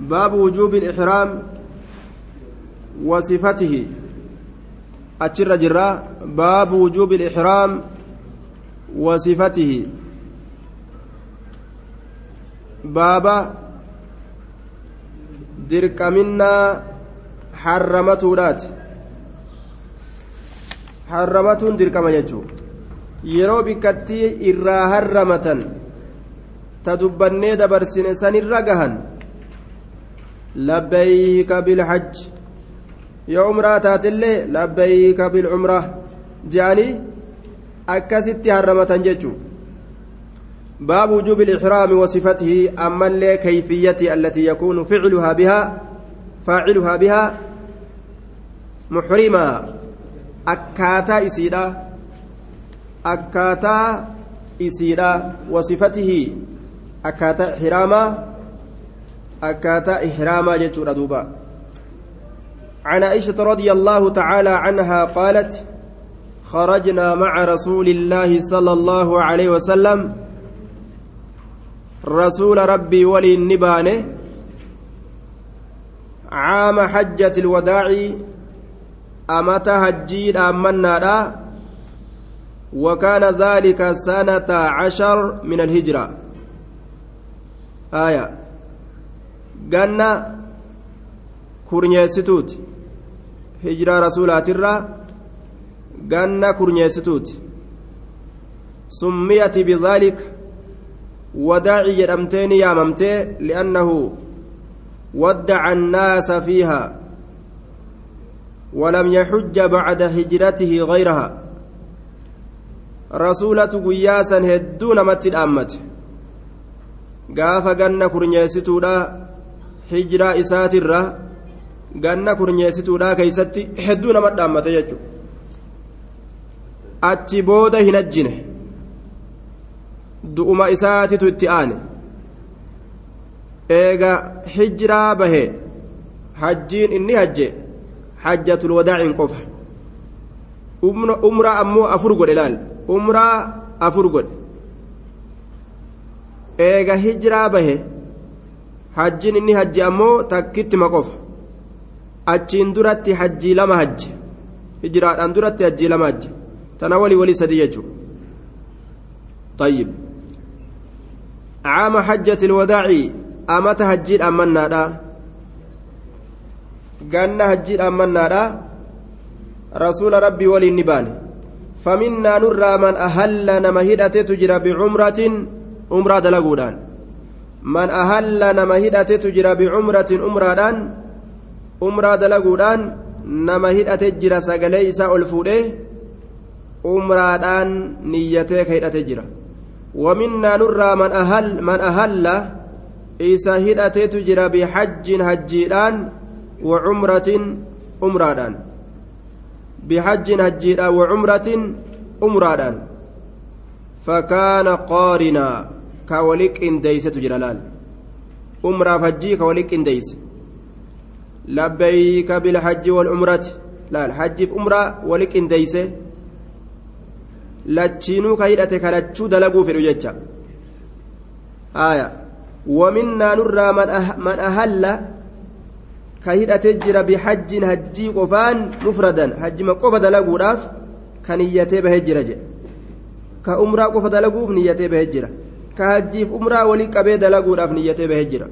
باب وجوب الإحرام وصفته أتشر جرا باب وجوب الإحرام وصفته بابا dirqaminaa harramatuudhaati harramatuun dirqama jechuun yeroo bikkattii irraa harramatan ta dubbannee dabarsine sanirra gahan labbayka bilhajj yoo umraa taatillee labbayka bilcumraa je'anii akkasitti harramatan jechuun باب وجوب الإحرام وصفته أما كيفية التي يكون فعلها بها فاعلها بها محرما أكاتا إسيدا. أكاتا إسيدا. وصفته أكاتا إحراما أكاتا إحراما جتور دوبا عن عائشة رضي الله تعالى عنها قالت خرجنا مع رسول الله صلى الله عليه وسلم. رسول ربي ولي النبانة. عام حجة الوداع. أمت هجيد أمنا وكان ذلك سنة عشر من الهجرة. آية. كورنيستوت هجرة رسولات الرّ قلنا كورنيستوت سميت بذلك وداعي jedhamtee ni yaamamtee li'annahu ودع الناس فيها ولم يحج بعد هجرته غيرها رسولة قياسا هدون مت الأمت قاف قن كرنيستودا hijiraa isaatirra ganna kurneessituudhaa keeysatti hedduu nama dhaammate jechuudha. Achi booda hin ajjine. Du'uma isaatitu itti aane. Eega hijiraa bahe hajjiin inni hajje hajjatul wadaaciin qofa. Umraa ammoo afur godhe laal. Umraa afur godhe. Eega hijiraa bahe hajjiin inni hajje ammoo takkittima qofa achiin duratti hajjii lama hajje hijiraadhaan duratti hajjii lama hajje tana walii walii sadii jechuudha طيب عام حجة الوداع أمت هجيد أمنا دا قلنا هجيد أمنا دا رسول ربي ولي النبان فمنا نرى من أهل نمهدة تجرى بعمرة عمرة دلقودان من أهل نمهدة تجرى بعمرة عمرة عمرة دلقودان نمهدة تجرى سقليس ألفوده عمرة نيتك هيدة تجرى ومنا نرى من أهل من أهل إيسا هدأتي تجرى بحج هجيران وعمرة أمرادان بحج هجيران وعمرة أمرادان فكان قارنا كوليك إنديس تجرى لال أمرا فجي كوليك إنديس لبيك بالحج والعمرة. لا الحج في أمرا وليك إنديسه lachiinuu ka hidhate kalachuu dalaguu fedhu jecha haya ومنا نرى من أهل كهدة جرى بحج هجي قفان مفردا. هج ما قف دلقوداف كنيته بهجرة كأمرا قف دلقوف نيته بهجرة كهجيف أمرا ولي قبي دلقوداف نيته بهجرة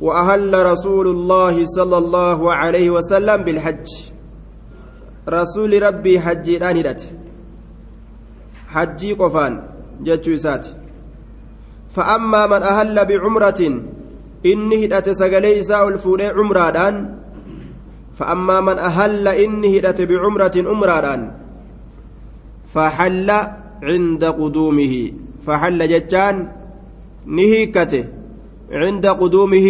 وأهل رسول الله صلى الله عليه وسلم بالحج. رسول ربي حجي هدته حجي قفان جتشو إساتي فأما من أهل بعمرة إني هدأت سقلي إساء الفولي عمرادان فأما من أهل إني هدأت بعمرة عمرادان فحل عند قدومه. فحل جتان نهيكته عند قدومه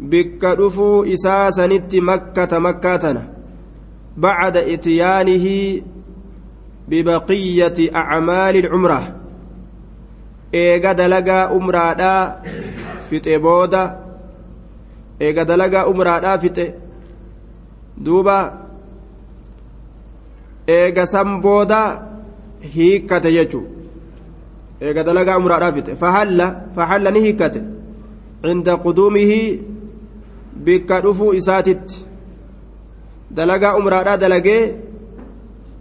بك رفو إساسا نت مكة مكاتنا بعد إتيانه ببقية أعمال العمرة eega dalagaa umraadhaa fixe booda eega dalagaa umraadhaa fixe duuba eega san booda hiikkate jechuu fahalla fahalla ni hiikkate cinda quduumihi bikka dhufuu isaatitti dalagaa umraadhaa dalagee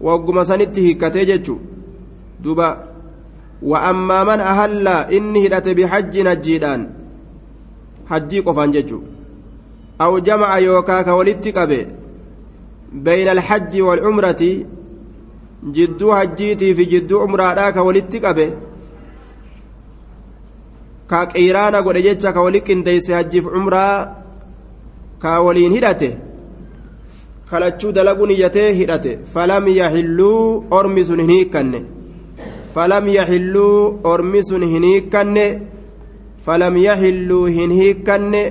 wagguma sanitti hiikkatee jechu duba wa ammaa man ahalla inni hidhate bihajjin hajjiidhaan hajjii qofaan jechu aw jamaca yookaa ka walitti qabe bayna alhajji waalcumrati jidduu hajjiitii fi jidduu umraadhaa ka walitti qabe ka qiiraana godhe jecha ka wali qindeeyse hajjiif umraa ka waliin hidhate kalachuu dalaguu niyyatee hidhate falam yaxilluu ormi sun hin hiikkanne falam yaxilluu ormi sun hin hiikkanne falam yaxilluu hin hiikkanne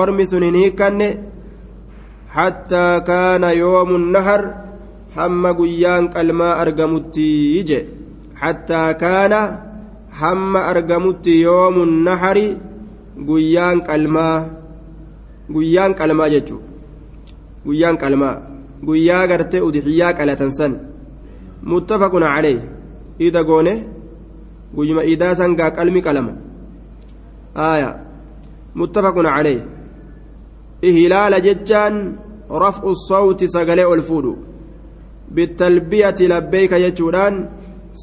ormi sun hin hiikkanne hattaa kaana yoomu nahar hamma guyyaan qalmaa argamutti ije hattaa kaana hamma argamutti yoomu nahari guyyaan qalmaa guyyaan qalmaa jechuudha guyyaan qalmaa guyyaa gartee udixiyyaa qalatan san muttafaqun calee ida goone guyyuma idaa san gaa qalmi qalama aaya muttafaqun calee ihilaala jechaan raf'u sawti sagalee ol fuudhu bitalbiyati labbeeyka jechuudhaan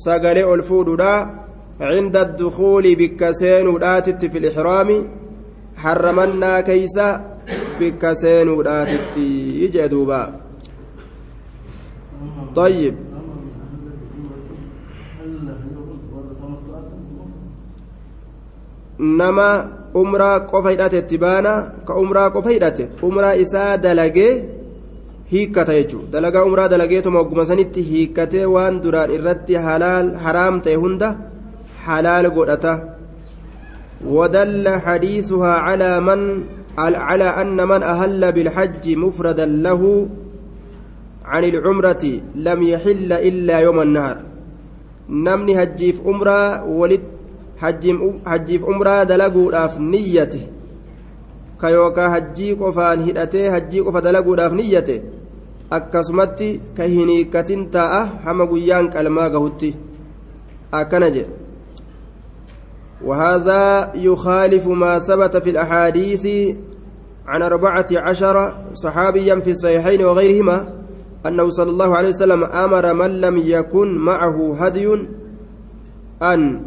sagalee ol fuudhuudha عند الدخول بكسين وداتت في الإحرام حرمنا كيسا بكسين وداتت يجي دوبا طيب baana ka umraa qofa hidhate umraa isaa dalagee hiikkata jechuudha dalagaa umraa dalageetuma ogguma sanitti hiikkatee waan duraan irratti halaal haraam ta'e hunda halaal godhata ودل حديثها على من على أن من أهل بالحج مفردا له عن العمرة لم يحل إلا يوم النهر نمني هجيف أمرا ولد hajjiif umraa dalaguudhaaf niyyate ka yookaa hajjii qofaan hidhatee hajjii qofa dalaguudhaaf niyyate akkasumatti ka hin hiikkatin taa'a hama guyyaan qalmaa gahutti akkana jedhe وهذا يخالف ما ثبت في الأحاديث عن أربعة عشر صحابيا في الصحيحين وغيرهما أنه صلى الله عليه وسلم أمر من لم يكن معه هدي أن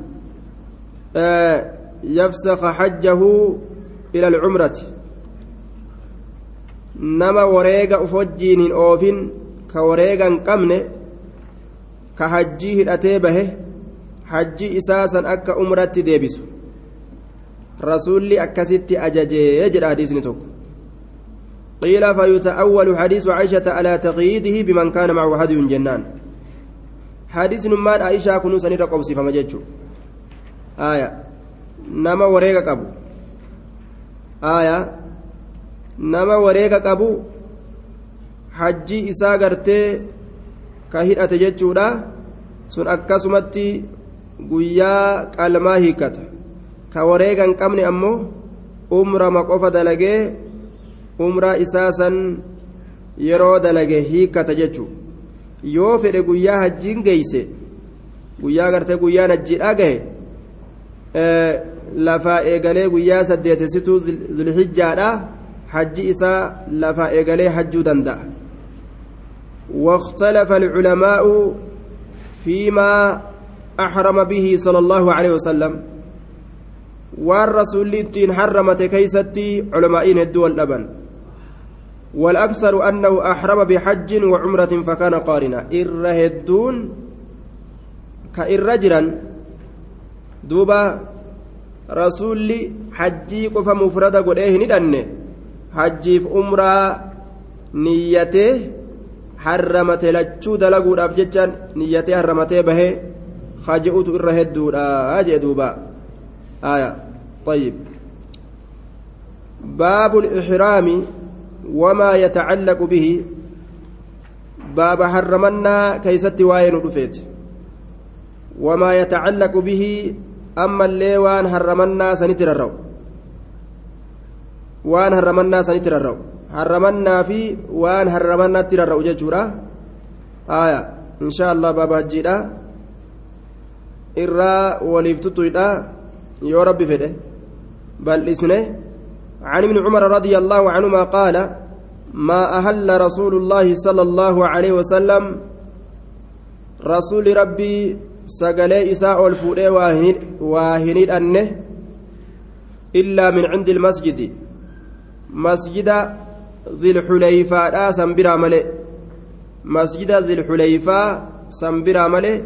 يفسخ حجه إلى العمرة. نما وريغا أفجين أوفين كوريغا قمن كحجيه الأتيبه. حجي إساسا أكا أمرت ديبس رسولي أكست أججي يجد حديث نتوك قيل فيتأول حديث عائشة على تقييده بمن كان معه هدي جنان حديث نمان عائشة كنو سنير قبسي فما aya nama wareega qabu. Aya nama wareega qabu hajji isaa gartee ka hidhate jechuudha. Sun akkasumatti guyyaa qalmaa hiikkata ka wareega hin qabne ammoo umrama qofa dalagee umraa isaa san yeroo dalage hiikkata jechuu yoo fedhe guyyaa hajjiin geeyse guyyaa gartee guyyaan hajjiidhaa gahe lafaa eegalee guyyaa saddeetessituu zulhijjaadha hajji isaa lafaa eegalee hajjuu danda'a واختلف العلماء فيما أحرم به صلى الله عليه وسلم والرسول الدين حرمت كيستي علماء الدول لبن والأكثر أنه أحرم بحج وعمرة فكان قارنا إرهدون كإرجرا duuba rasuulli hajjii qofa mufrada godhee hin hidhanne hajjiif umraa niyyatee harramate lachuu dalaguudhaaf jechaan niyyatee harramatee bahee haji'utu irra hedduudha. Jee duuba. Aya. طيب باب الإحرام وما يتعلق به باب حرمنا كيست واين رفيت وما يتعلق به أما اللي وان هرمنا سنتررو وان هرمنا سنتررو هرمنا في وان هرمنا تررو ججورا آية إن شاء الله بابا جيدا irraa waliif tuttuydha yoo rabbi fedhe. إسنه عن ابن عمر رضي الله عنهما قال ما أهل رسول الله صلى الله عليه وسلم رسول ربي سقلي إساء الفؤاد واهني أنه إلا من عند المسجد مسجد ذي الحليفة سنبرا ملئ مسجد ذي الحليفة سنبرا ملئ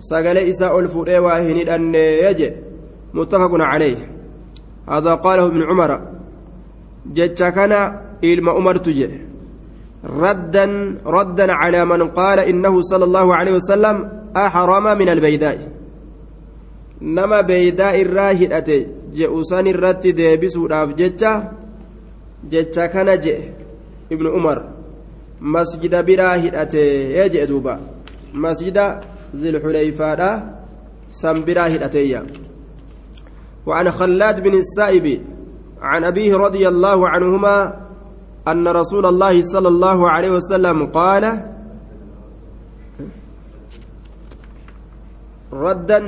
سقلي إساء الفؤاد واهني أنه يجي متفق عليه هذا قاله ابن عمر jecha kana ilma umartu jedhe raddan raddan calaa man qaala innahu sala allahu aleyhi wasalam axrama min albeydaa'i nama beeydaa irraa hidhate je'u san irratti deebisuudhaaf jecha jecha kana jedhe ibnu umar masjida biraa hidhate ee jedhe duuba masjida zilxuleyfaadha san biraa hidhateeyya وعن خلاد بن السائب عن أبيه رضي الله عنهما أن رسول الله صلى الله عليه وسلم قال ردا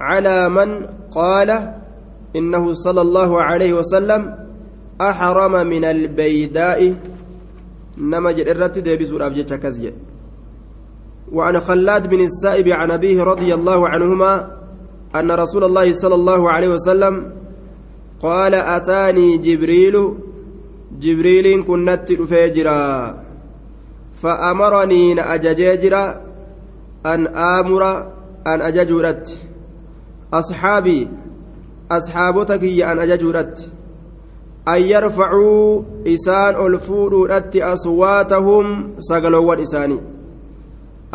على من قال إنه صلى الله عليه وسلم أحرم من البيداء. نما جرت ديبس الأبجد كزي وعن خلاد بن السائب عن أبيه رضي الله عنهما أن رسول الله صلى الله عليه وسلم قال أتاني جبريل جبريل كنت رفيجرا فأمرني نأجججرا أن آمر أن أججرت أصحابي أصحابتك أن أججرت أن يرفعوا إسان الفورات أصواتهم سقلوا إساني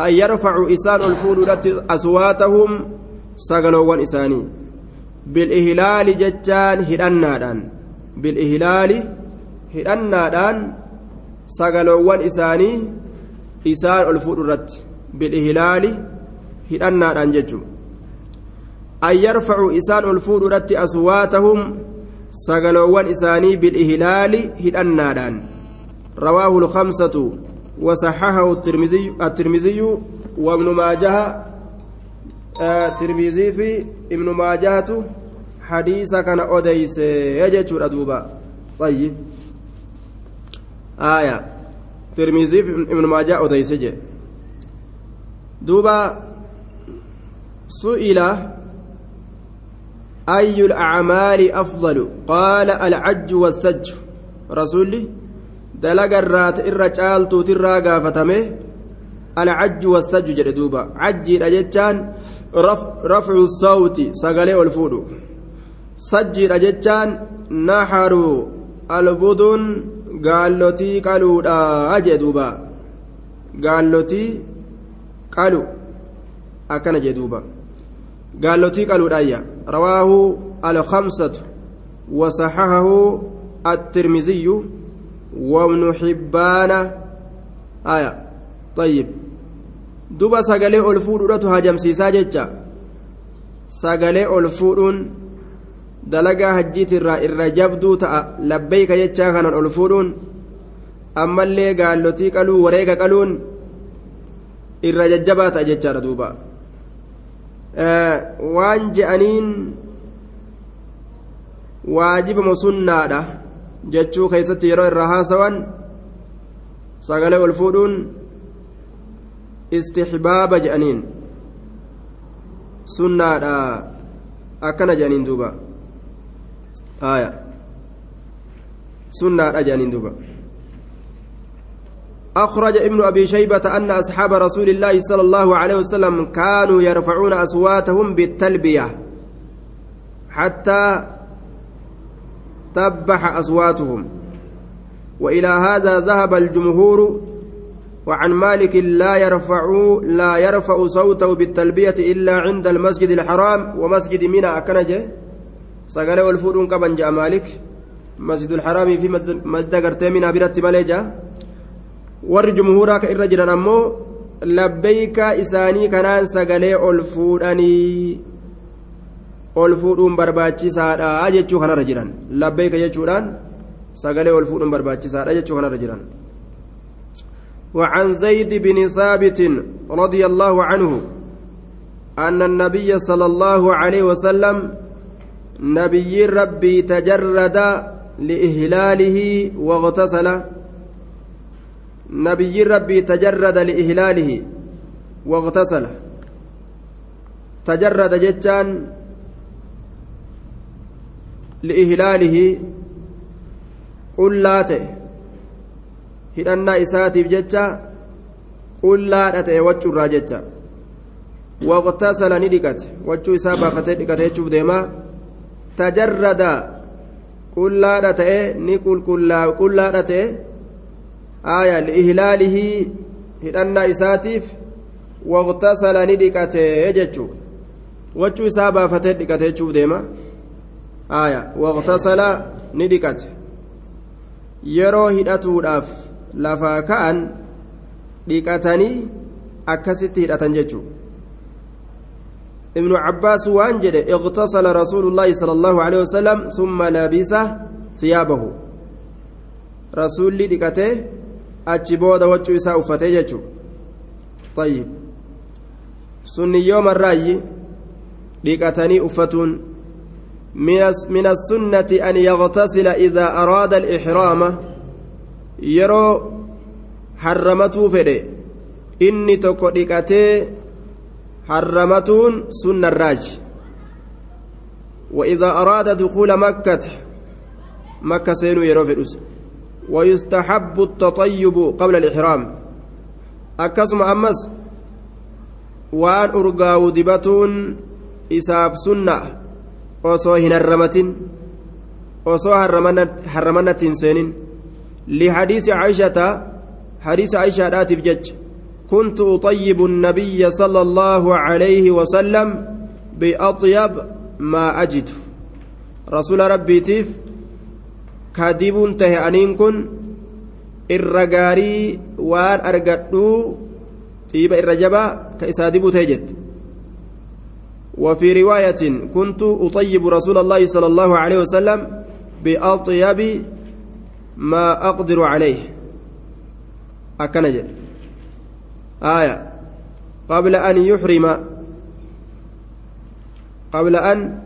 أن يرفعوا إسان الفورات أصواتهم سقلوا إساني bil'ihilaali jechaan hidhannaadhaan bil'ihilaali hidhannaadhaan sagaloowwan isaanii isaan ol fuudhu irratti bil'ihilaali hidhannaadhaan jechuun an yarfacuu isaan ol fuudhu irratti aswaatahum sagaloowwan isaanii bil'ihilaali hidhannaadhaan rawaahu lkamsatu وصححه الترمذي الترمذي وابن ماجه fi ibnu maajahatu hadiisa kana odeyse jechuudha duuba ayyib aya tirmizii fi ibnu maajah odeyse je duuba su'ila أي الأعمال أفضل قال العج والسج رسولي دلق الرات إرجال توتر قافتمه العج والسج جدوبا عجي رجتان rafcu sawti sagalee ol fuudhu sajjiidha jechaan naxaru albudun gaallotii qaluudha jee duuba gaallotii qalu akkana jee duuba gaallotii qaluudhaayya rawaahu alkamsatu وصححه الترمذي وابن حبان آية طيب fuudhuudhatu hajamsiisaa jecha sagalee ol fuudhuun dalagaa hajjiitirraa irra jabduu ta'a labbeeyka jechaa kanan ol fuudhuun ammallee gaallotii qaluu wareega qaluun irra jajjabaa ta'a jechaadha duuba waan je'aniin waajibama sunnaadha jechuu keessatti yeroo irraa haasawan sagalee ol fuudhuun istixbaaba jedhaniin sunnaadha akkana jedhaniin duuba aya sunnaadha jedhaniin duuba أخرج ابن أبي شيبة أن أصحاب رسول الله صلى الله عليه وسلم كانوا يرفعون أصواتهم بالتلبية حتى تبح أصواتهم. وإلى هذا ذهب الجمهور وعن مالك لا يرفع لا يرفع صوته بالتلبية إلا عند المسجد الحرام ومسجد منى. أكنجه سقال والفودون كبن جاء مالك. مسجد الحرام في مسجد منى برت مليجا ور جمهورا كإر جران أمو لبيك إساني كنان سقال والفوداني والفودون برباتشي سادا أجتشو خنا رجران لبيك يجوران سقال والفودون برباتشي سادا أجتشو خنا رجران وعن زيد بن ثابت رضي الله عنه أن النبي صلى الله عليه وسلم نبي ربي تجرد لإهلاله واغتسل نبي ربي تجرد لإهلاله واغتسل تجرد جتان لإهلاله قل لا hidhannaa isaatiif jecha qullaadha ta'e wachuurraa jecha waqtasala ni dhiqate wachuu isaa baafatee dhiqate jechuuf deema tajarrada qullaadha ta'e ni qullaadha ta'e aya liihlaalihii hidhannaa isaatiif waqtasala ni dhiqate jechuu wachuu isaa baafatee dhiqate jechuuf deema aya waqtasala ni dhiqate yeroo hidhatuudhaaf lafaa ka'an dhiqatanii akkasitti hidhatan jechuudha ibnu cabbaas waan jedhe iqtasala rasuulullaahi sala allahu alehi wasalam summa labisa thiyaabahu rasuulli dhiqatee achi booda waccuu isaa uffatee jechuudha طيب sunni yoomarraayyi dhiqatanii uffatuun من السنة أن يغتسل إذا أراد الإحرام. yeroo harramatuu fedhe inni tokko dhiqatee harramatuun sunnarraaji وإذا أراد دخول مكة مكة سينو يرو فدوس. ويستحب التطيب قبل الإحرام. أكسم أمس وأن أرقاو دبتون إساف سنة. Osoo hin harramatin osoo harramanatti seenin. لحديث عائشة حديث عائشة راتب جج كنت أطيب النبي صلى الله عليه وسلم بأطيب ما أجد رسول ربي تيف كاذب تهأنين كن الرجاري وان أرقدو طيب الرجبة وفي رواية كنت أطيب رسول الله صلى الله عليه وسلم بأطيب ما أقدر عليه. أكنج آية. قبل أن يحرم. قبل أن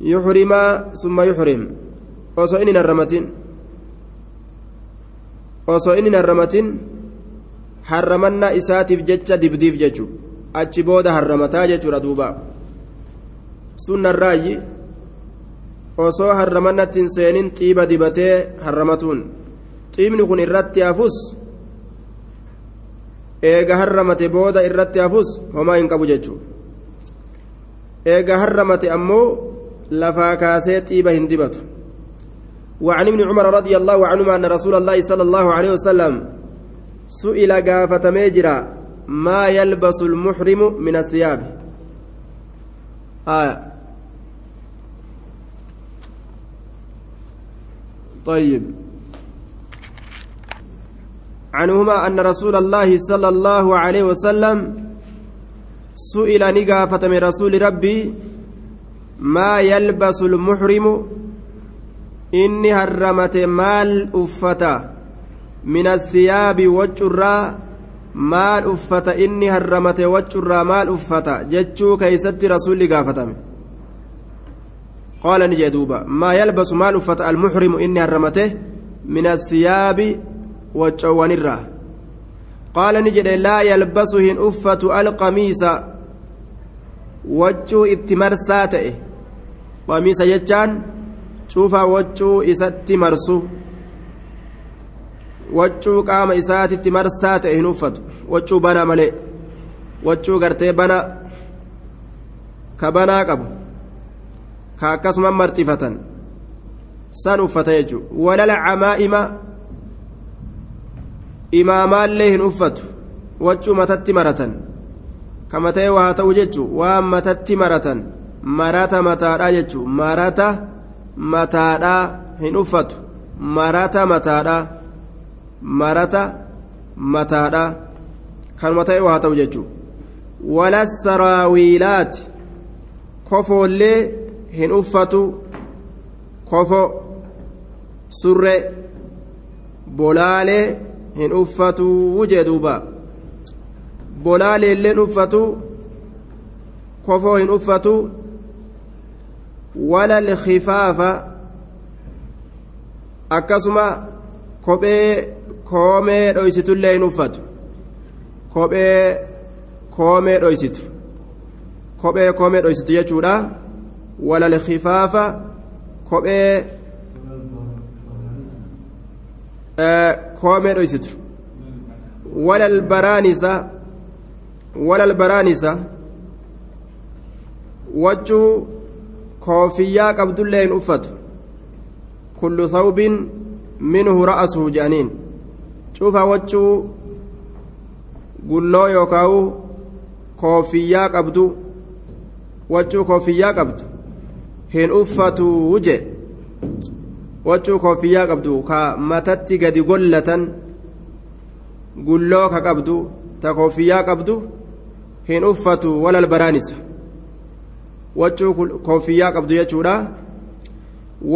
يحرم ثم يحرم. harramatin osoo inni harramatin harramannaa isaatiif jecha dibdiif jechu achi booda harramataa jechuudha duuba sunnarraayyi osoo harramannatti hin seenin xiiba dibatee harramatuun xiibni kun irratti hafus eega harramate booda irratti hafus homaa hin qabu jechuudha eega harramate ammoo lafaa kaasee xiiba hin dibatu وعن ابن عمر رضي الله عنهما أن رسول الله صلى الله عليه وسلم سئل قافة ميجرا ما يلبس المحرم من الثياب. آية. طيب. عنهما أن رسول الله صلى الله عليه وسلم سئل نقافة من رسول ربي ما يلبس المحرم؟ إني هرمت مال أفتا من الثياب وجرا maal uffata inni harramate wachurraa maal uffata jechuu keeysatti rasulli gaafatame? قال نجي دوبا ما يلبس ما لفت المحرم إني هرمته من الثياب والجوان الراه قال نجي لا يلبسه إن أفة القميص وجو اتمرساته قميص يجان شوف وجو إسات مرسو wachuu qaama isaatitti marsaa ta'e hin uffatu. Wachuu banaa malee wachuu gartee bana ka banaa qabu ka akkasuma marxifatan san uffata jechuudha walala camaa'ima imaamaallee hin uffatu wachuu matatti maratan ka matee waa ta'u jechuudha waan matatti maratan marata mataadhaa jechuudha marata mataadhaa hin uffatu marata mataadhaa marata mataadhaa kanuma ta'e waa ta'u jechuudha wala saraawiilaati kofoollee hin uffatu kofo surre bolaalee hin uffatu wujee duuba bolaaleellee hin uffatu kofoo hin uffatu wala lkifaafa akkasuma kophee koomee dhoysitullee hin uffatu kophee koomee dhoysitu kophee koomee dhoysitu jechuudha wala lkifaafa kophee koomee dhoysitu wala albaraanisa wala albaraanisa wachuu koofiyyaa qabdullee hin uffatu kullu thawbin minhu ra'asuhu jedhaniin cufa wachuu gulloo yookaawu koofiyyaa qabdu wachuu koofiyyaa qabdu hin uffatuu je wachuu koofiyyaa qabdu ka matatti gadi gollatan gulloo ka qabdu ta koofiyyaa qabdu hin uffatu walal baraanisa wachuu koofiyyaa qabdu jechuudha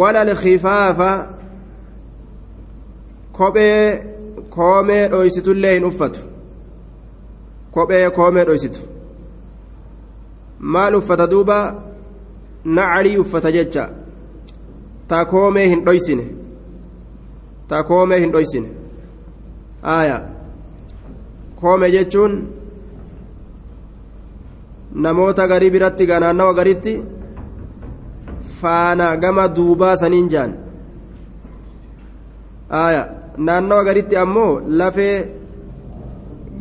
walal khifaafa kophee koomee dhoysitullee hin uffatu kophee koomee dhoysitu maal uffata duuba nacalii uffata jecha ta koomee hin dhoysine ta koomee hin dhoysine aya koomee jechuun namoota garii biratti ganaannawa garitti faana gama duubaa saniin jaan aya naannawa garitti ammoo lafee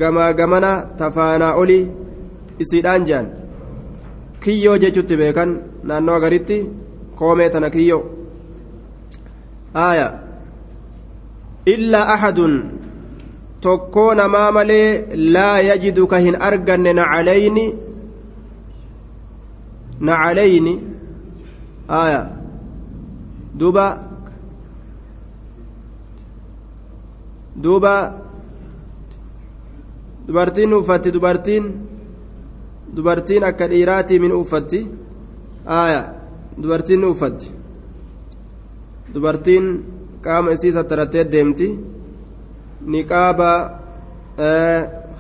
gamaa gamana tafaanaa olii isiidhaan jaan kiyyoo jechutti beekan naannawa garitti koomee tana kiyyoo aya illaa axadun tokkoo namaa malee laa yajidu ka hin arganne nacalayni nacalayni aya duba duuba dubartiin uffatti dubartiin dubartiin akka dhiiraatii min uffatti. Aya dubartiin ni uffatti. Dubartiin qaama isii sattarattee deemti. Niqaaba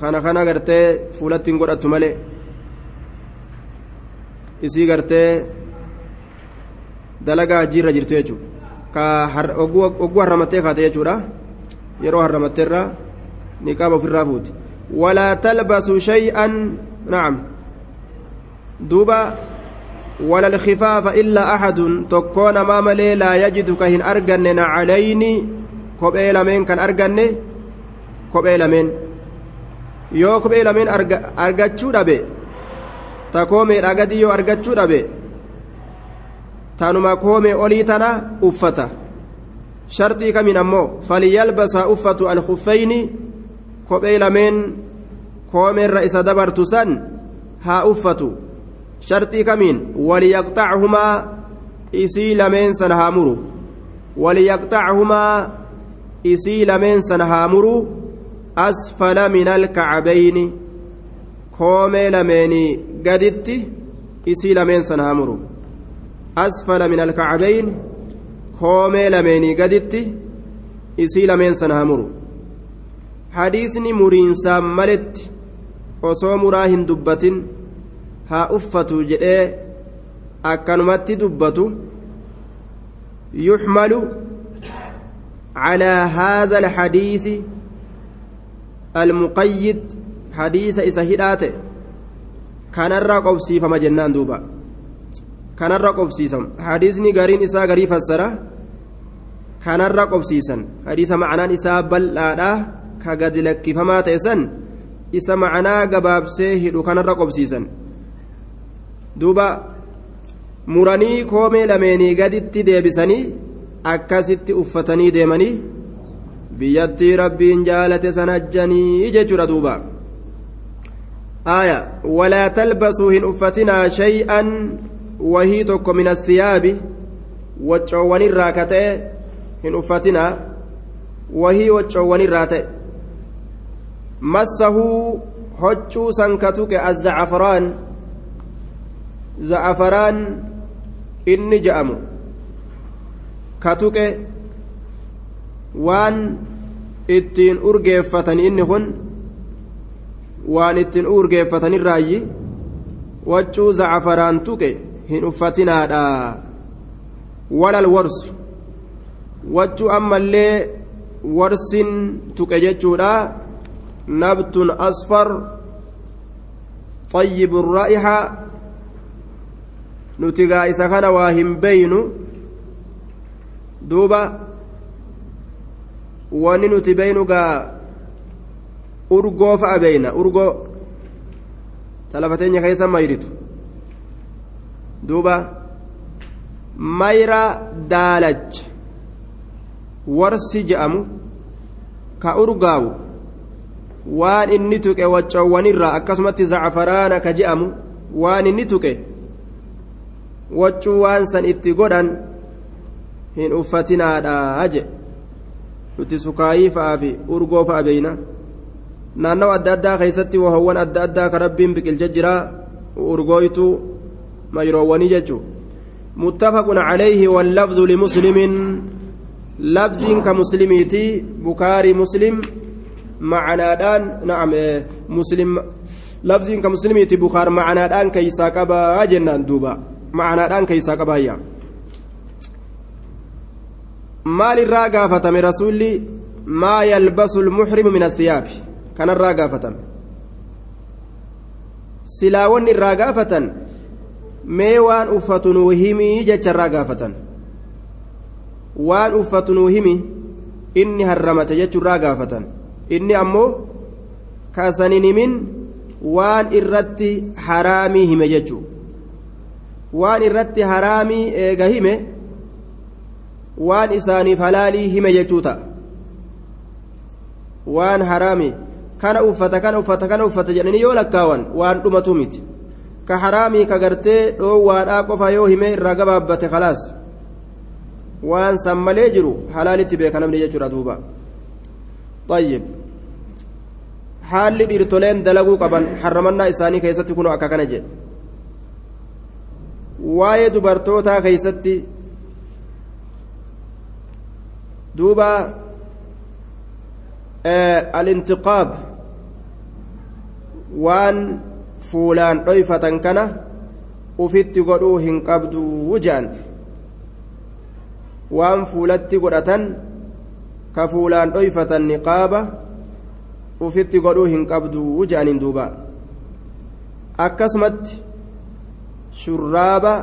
kana kana gartee fuulatti hin godhattu malee. Isii gartee dalagaa hajjiirra jirtu jechuudha ka ogguu harramattee kaate jechuudha. Yeroo harramatteerra niqaaba ofirraa fuuti walaa talbasu shay'an nacam duuba ولا الخفاف إلا أحد تكون أمام لا يجد كهن أرجن نعلين كوبيل من كان أرجن كوبيل من argachuu dhabe ta koomeedha gadi yoo argachuu dhabe tanuma koomee olii tana uffata sharxii kamiin ammoo falyalbasa uffatu alkuffeyni kophee lameen koomeerra isa dabartu san haa uffatu sharxii kamiin waliyaqxachumaa isii lameen san haa muru waliyaqxachumaa isii lameen san haa muru asfala min alkacbayni koomee lameenii gaditti isii lameen san haa muru asfala min alkacbayni koomee lameenii gaditti isii lameen san haa muru hadiisni muriinsaan maletti osoo muraa hin dubbatin haa uffatu jedhee akkanumatti dubbatu yuxmalu على هذا الحديث المقيد حديث إسهدات كان الرقب سيفما جنان دوبا كان الرقب سيسم حديثني قرين إسا قري فسره كان الرقب سيسن حديث معنى إسا كقد لك فما تيسن إسا معنى قباب سيهد كان الرقب سيسن دوبا muranii koomee lameenii gaditti deebisanii akkasitti uffatanii deemanii biyyattii rabbiin jaalate san ajjanii jechuudha duuba aya walaa talbasuu hin uffatinaa shay'an wahii tokko min assiyaabi waccoowwanirraa ka ta'e hin uffatinaa wahii waccoowwanirraa ta'e massahuu hoccuu san ka tuqe azzacafaraan za'afaraan inni ja'amu ka tuqe waan ittiin urgeeffatan inni kun waan ittiin urgeeffatanirraayyi waccuu za'afaraan tuqe hin uffatinaadha walal warsu wachuu ammallee warsin tuqe jechuudha nabtun asfar طيب الرائحة نتقى إسا كان واهم بين دوبا gaa urgoo fa'a beeyna urgoo talafateenya keessa mayritu duuba mayra daalacha warsi je'amu ka urgaawu waan inni tuqe waccoowwanirraa akkasumatti zacfaraana ka je'amu waan inni tuqe waccuu waan san itti godhan hin uffatinaadhaa je nuti sukaayii fa'aa fi urgoo fa'a beeyna naannawa adda addaa keessatti wahowwan adda addaa ka rabbiin biqilche jira urgooytu mayroowwanii jechuu متفق عليه واللفظ لمسلم لفظ كمسلميتي بكاري مسلم معنادان نعم مسلم لفظ كمسلميتي بخار معنادان كيسا قبا جنان دوبا معنادان كيسا قبا يا irraa gaafatame rasuulli maa yalbasu lmuxrimu min asiyaabi kanarraa gaafatame silaa wanni irraa gaafatan mee waan uffatu nuu himii jecharraa gaafatan waan uffatu nuu himi inni harramate jechurraa gaafatan inni ammoo kasanin himin waan irratti haraamii hime jechuu waan irratti haraamii eega hime waan isaaniif halaalii hime jechuu ta'a waan haraami kana uffata kana uffata kana uffata jedhanii yoo lakkaawan waan dhumatu miti ka haraamii ka gartee dhoowwaadhaa qofa yoo hime irraa gabaabbate khalaas waan san malee jiru halaalitti beeka namni jechuudha duuba طيب haalli dhiirtoleen dalaguu qaban harramannaa isaanii keessatti kunoo akka kana jedhe waa'ee dubartootaa keessatti duuba alintiqaab waan fuulaan dhoyfatan kana ufitti godhuu hin qabdu wujaan waan fuulatti godhatan ka fuulaan dhoyfatan niqaaba ufitti godhuu hin qabdu wujaaniin duuba akkasumatti shurraaba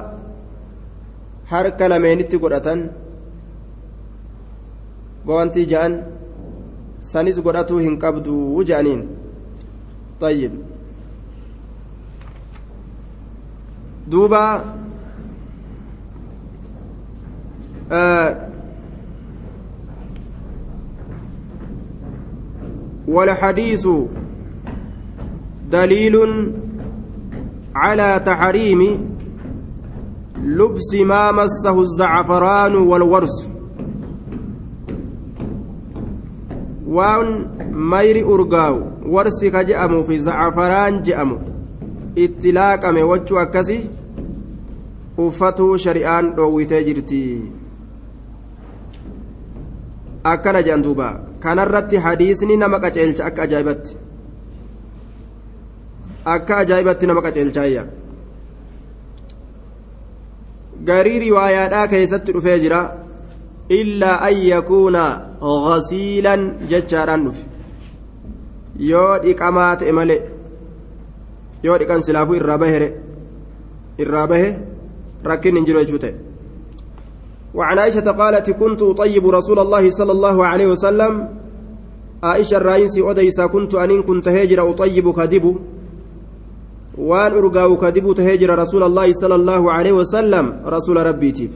harka lameenitti godhatan goontii ja'an sanis godhatuu hin qabdu ja'aniin طيب دوبا والحديث دليل على تحريم لبس ما مسه الزعفران والورس mayri urgaawu warsi ka je'amuu fi zacafaraan je'amu itti laaqame wachuu akkasi uffatuu shari'aan dhoowwitee jirti akkana jedhan kanarratti hadiisni nama qaceelcha akka ajaa'ibatti akka ajaa'ibatti nama qaceelchaayya garii riwaayaadhaa keessatti dhufee jira illaa an yakuuna ghasiilan jechaadhaan dhufe yoo dhiqamaa ta'e malee yoo dhiqan silaafuu irraa bahere irraa bahe rakkin hin jiru jechuu ta'e وعن عائشة قالت كنت أطيب رسول الله صلى الله عليه وسلم. عائشة الرئيس أديسا كنت أن كنت هجر أطيب كذب. وأن أرقى كذب تهجر رسول الله صلى الله عليه وسلم. رسول ربي تيف.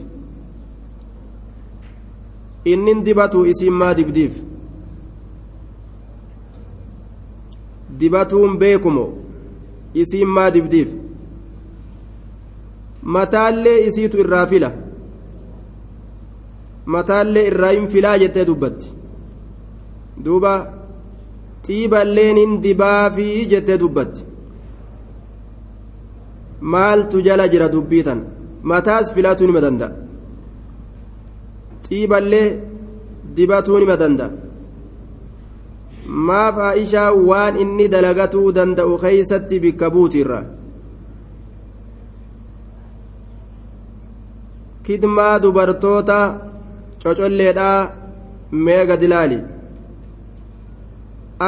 innin dibatu isin maa dibdiif dibatuun beekumo isiin maa dibdiif mataallee isiitu irraa fila mataallee irraa hin filaa jettee dubbatti duuba xiiballeen hin dibaafii jettee dubbatti maaltu jala jira dubbii tan mataas filatuu nima danda'a xiiballee dibatuu nima danda'a maaf aishaa waan inni dalagatuu danda'u keeysatti bikka buutiirra kidmaa dubartoota cocolleedhaa mee gadi laali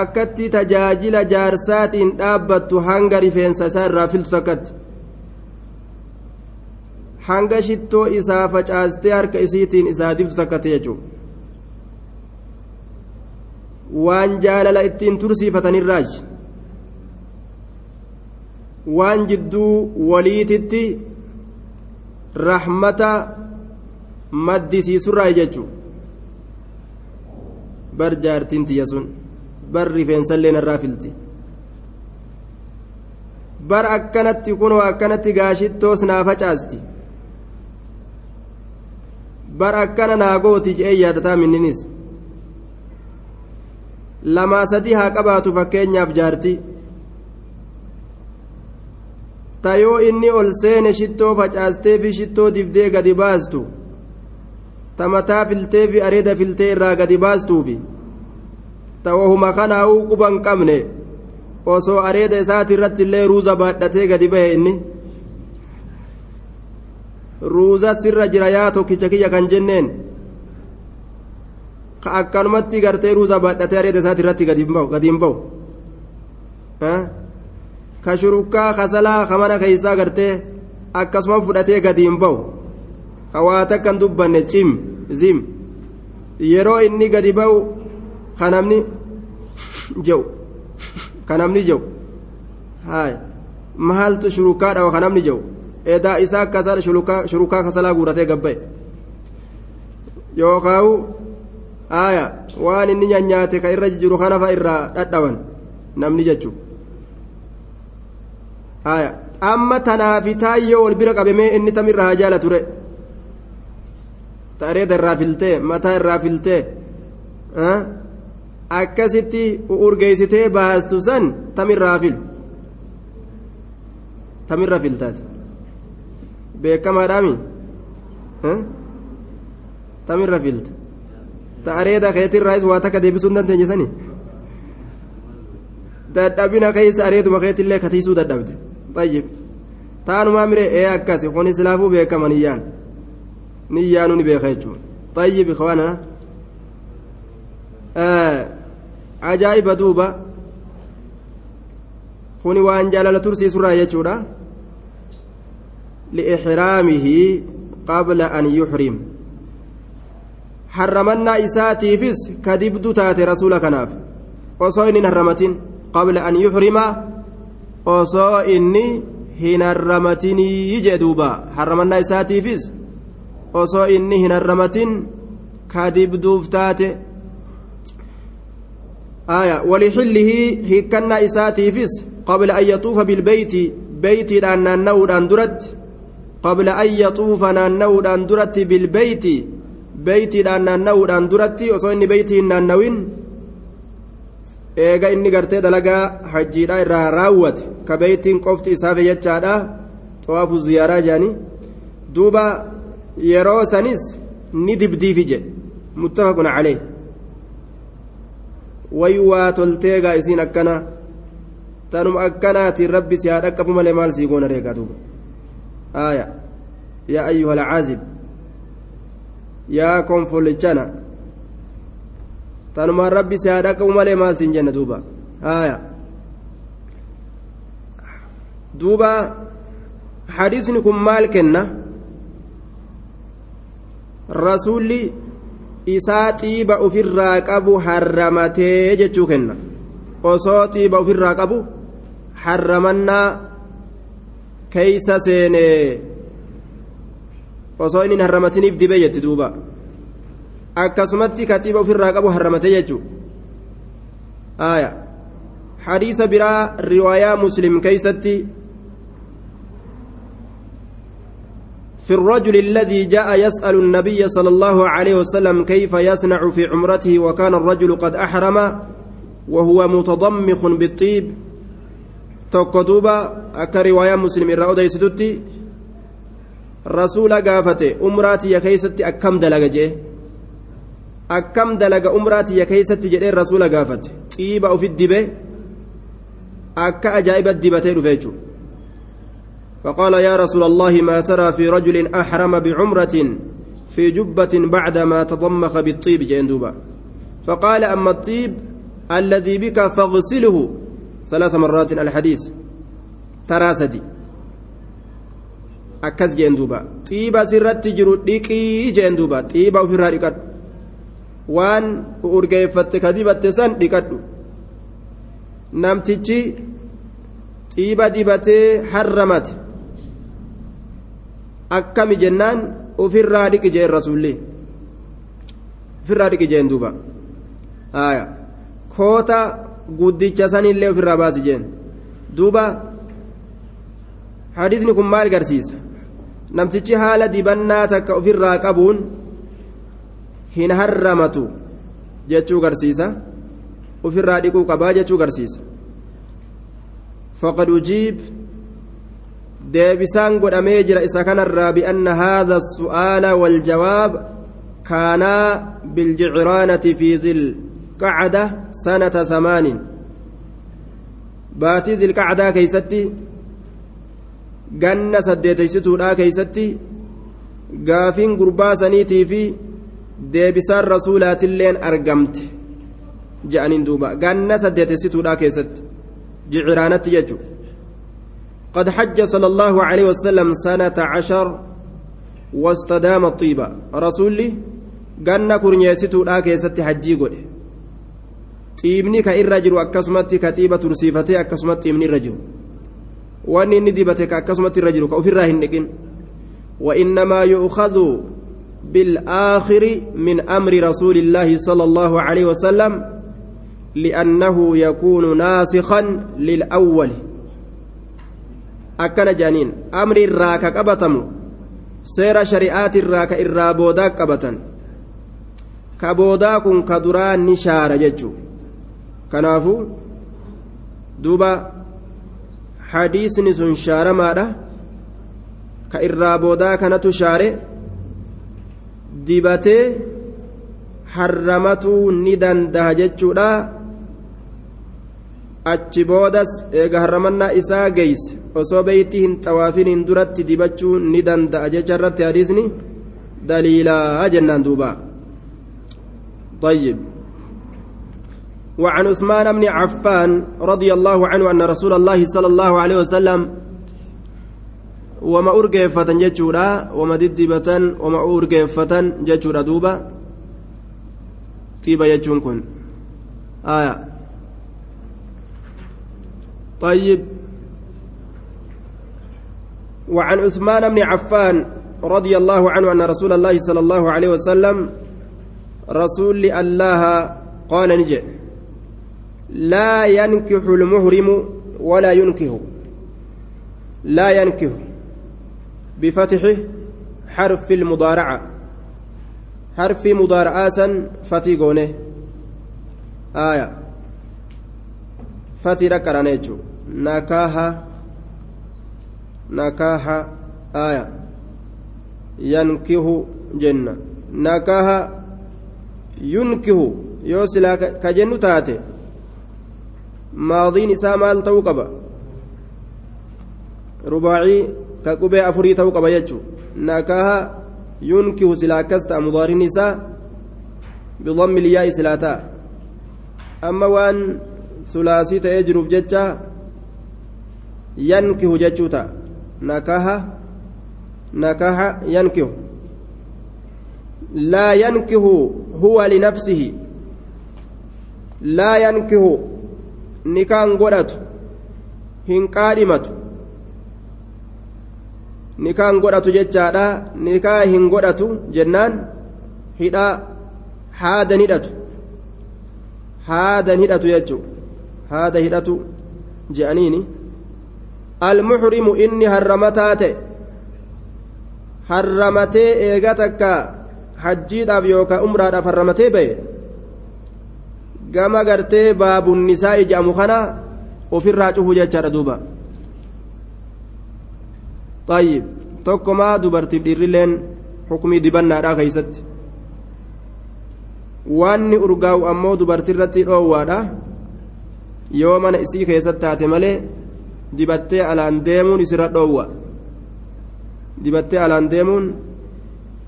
akkatti tajaajila jaarsaatiin dhaabbattu hanga rifeensa isaa irraa filtu takkatti. Hanga shittoo isaa facaastee harka isiitiin isaa dibdu takkatti jechuudha waan jaalala ittiin tursiifatanirraaji waan jidduu waliititti rahmata maddisiisurraa jechuudha bar jaartiin tiyya sun bar rifeensallee narraa filti. Bar akkanatti kunoo akkanatti gaashittoos naa facaasti. Bar akkana naa gooti je'ee yaadataa minninis. Lamaa sadii haa qabaatu fakkeenyaaf jaartii tayoo inni ol seene shittoo facaastee fi shittoo dibdee gadi baastu tamataa filtee fi areeda filtee irraa gadi baastuufi ta'ohuma kanaa'uu quban qabne osoo areeda isaati irratti illee ruuza baadhatee gadi bahe inni ruuza sirra jira yaa tokkicha kiyya kan jenneen ka akkanumatti gartee ruuza baadhatee areeda isaati irratti gadi hin bahu ka shurukkaa kasalaa kamana keeysaa gartee akkasuma fudhatee gadi hin bahu ka waa takkan dubbanne cim zim yeroo inni gadi bahu ka namni jehu ka namni jehu haay maaltu shurukaa dhawa ka namni jehu edaa isaa akkasa shurukaa kasalaa guuratee gabba'e yookaawu aaya waan inni nyaanyaate ka irra jiru kanafa irraa dhadhawan namni jechu aaya amma tanaafi taayyoo wal bira qabamee inni tamirraa haa jaala ture ta'areeda irraa filtee mataa irraa filtee akkasitti urgeessitee baastu san tamirraa filu tamirra filtaati beekamaadhaami tamirra filta ta'areeda keetirraas waa takka deebisuu hin dandeenye sani dadhabina keessa areeduma keetillee katiisuu dadhabde xayyib taanumaa mire ee akkasi kun islaafuu beekama niyyaan niyyaanuu ni beeka jechuudha xayyib ikwaanana ajaa'iba duuba kuni waan jaalala tursiisurraa jechuudha liixraamihi qabla an yuxrim harramannaa isaatiifis ka dibdu taate rasuula kanaaf osoo inni hin harramatin qabla an yuxrima osoo inni hin harramatinii jee duuba harramannaa isaatiifis osoo inni hin harramatin ka dibduuf taate آية ولحله هكنا إساتيفس قبل أن يطوف بالبيت بيت لأن النود أندرت قبل أن يطوف النود أندرت بالبيت بيت لأن النود أندرت وصين بيت النوين eega inni gartee dalagaa hajjiidha irraa raawwate ka beeytiin qofti isaaf jechaadha xawaafu ziyaaraa jedhani duuba yeroo sanis ni dibdiifi jedhe muttafaqun calee way waa tolteegaa isiin akkana tanuma akkanaatiin rabbi si haa dhaqqafu malee maal sii goona reegaa duuba aaya yaa ayyuha alcaazib yaa konfolichana tanumaan rabbi si haa dhaqqabu malee maal siin jenna duuba aaya duuba hadiisni kun maal kenna rasuulli isaa xiiba ofirraa qabu harramatee jechuu kenna osoo xiiba ofirraa qabu harramannaa keeysa seenee osoo inni harramatiniif dibee jetti duuba akkasumatti ka xiiba ofirraa qabu harramatee jechuu aya hadiisa biraa riwaayaa muslim keeysatti في الرجل الذي جاء يسأل النبي صلى الله عليه وسلم كيف يصنع في عمرته وكان الرجل قد أحرم وهو متضمخ بالطيب. تقدوبا أكا رواية مسلم الرأودة ستتي رسول قافته أمراتي يا كيستي أكم دلق أكم دلق أمراتي يا كيستي جدير رسول قافته. طيبا في الدبه أكا أجائب الدبتين فيجو. فقال يا رسول الله ما ترى في رجل أحرم بعمرة في جبة بعدما تضمخ بالطيب جندوبا فقال أما الطيب الذي بك فاغسله ثلاث مرات الحديث jeen duuba xiiba sirratti jiru dhiqii jeen duuba xiiba ofirraa dhiqadhu waan urgeeffatte ka dibatte san dhiqadhu namtichi xiiba dibatee harramate akkami jennaan ofirraa dhiqi jeen rasuulli. Ofirraa dhiqi jeen duuba. Koota guddicha sanillee ofirraa baasi jeen. Duuba hadiisni kun maal garsiisa? Namtichi haala dibannaa takka ofirraa qabuun hin harramatu jechuu garsiisa. Ofirraa dhiquu qabaa jechuu garsiisa. Faqad ujiib deebisaan godhamee jira isa kanarraa bianna haadha su'aala waljawaab kaanaa biljicraanati fi zilqacda sanata samaanin baatii zilqacdaa keeysatti ganna saddeeteysituudha keeysatti gaafiin gurbaa saniitii fi deebisaan rasuulaatilleen argamte je'aniin duuba ganna saddeeteysituudha keessatti jiciraanatti jechu قد حج صلى الله عليه وسلم سنة عشر واستدام الطيبة رسولي ganna kurnyeessituudha keessatti hajjii godhe xiibni ka irra jiru akkasumatti ka xiiba tursiifatee akkasumatti xiibni irra jiru wanni inni dibate ka akkasumatti irra وإنما يؤخذ بالآخر من أمر رسول الله صلى الله عليه وسلم لأنه يكون ناسخا للأول akkana jaaniin amri irraa ka qabatamu seera shari'aati irraa ka irraa boodaa qabatan. Ka boodaa kun ka duraa ni shaara jechu kanaafu duuba hadiisni sun shaaramaadha. Ka irraa boodaa kanatu shaare. Dibatee harramatuu ni dandaha jechuudha. Achi boodas eega harramannaa isaa geeyse. Osoo beeyti hin xawaafiniin duratti dibachuu ni danda'a jecha irratti hadiisni daliilaa jennaan duuba. طيب. وعن عثمان بن عفان رضي الله عنه أن رسول الله صلى الله عليه وسلم وما أرجفة جتشورا وما ددبة وما أرجفة جتشورا دوبا. طيبة يجون كن آية. طيب. وعن عثمان بن عفان رضي الله عنه أن رسول الله صلى الله عليه وسلم رسول الله قال نجي لا ينكح المهرم ولا ينكه لا ينكه بفتح حرف المضارعة. حرف مضارعة فتيقونه آية. فتي ركرانيتشو. نكاها نكاها آية ينكه جنة نكاها ينكه يوسلا كجن تاتي maadiin isaa maal ta'uu qaba rubaacii ka qubee afurii ta'uu qaba jechuun nakaha yunkihu silaa akkas ta'a mudaariin isaa bidammi liyaa'i silaa ta'a amma waan sulaasii ta'ee jiruuf jecha yankihu jechuu ta'a nakaha yankihu laa yankihu huwa linafsihi laa yankihu nikaan godhatu hin qaadhimatu nikaan godhatu jechaadha nikaa hin godhatu jennaan hidhaa haadan hidhatu haadan hidhatu jechu haada hidhatu je'aniini almuxrimu inni harramataa ta'e harramatee eega takka hajjiidhaaf yookaan umraadhaaf harramatee ba'e gama gartee baabunnisaa ija'amu kana ofirraa cufu jechaadha duuba طيب tokkomaa dubartiif dhiirrilleen xukumii dibannaadhaa keeysatti waanni urgaa'u ammoo dubartiirratti dhoowwaadha yoo mana isii keessatti taate malee dibattee alaan deemuun isirra dhoowwa dibattee alaan deemuun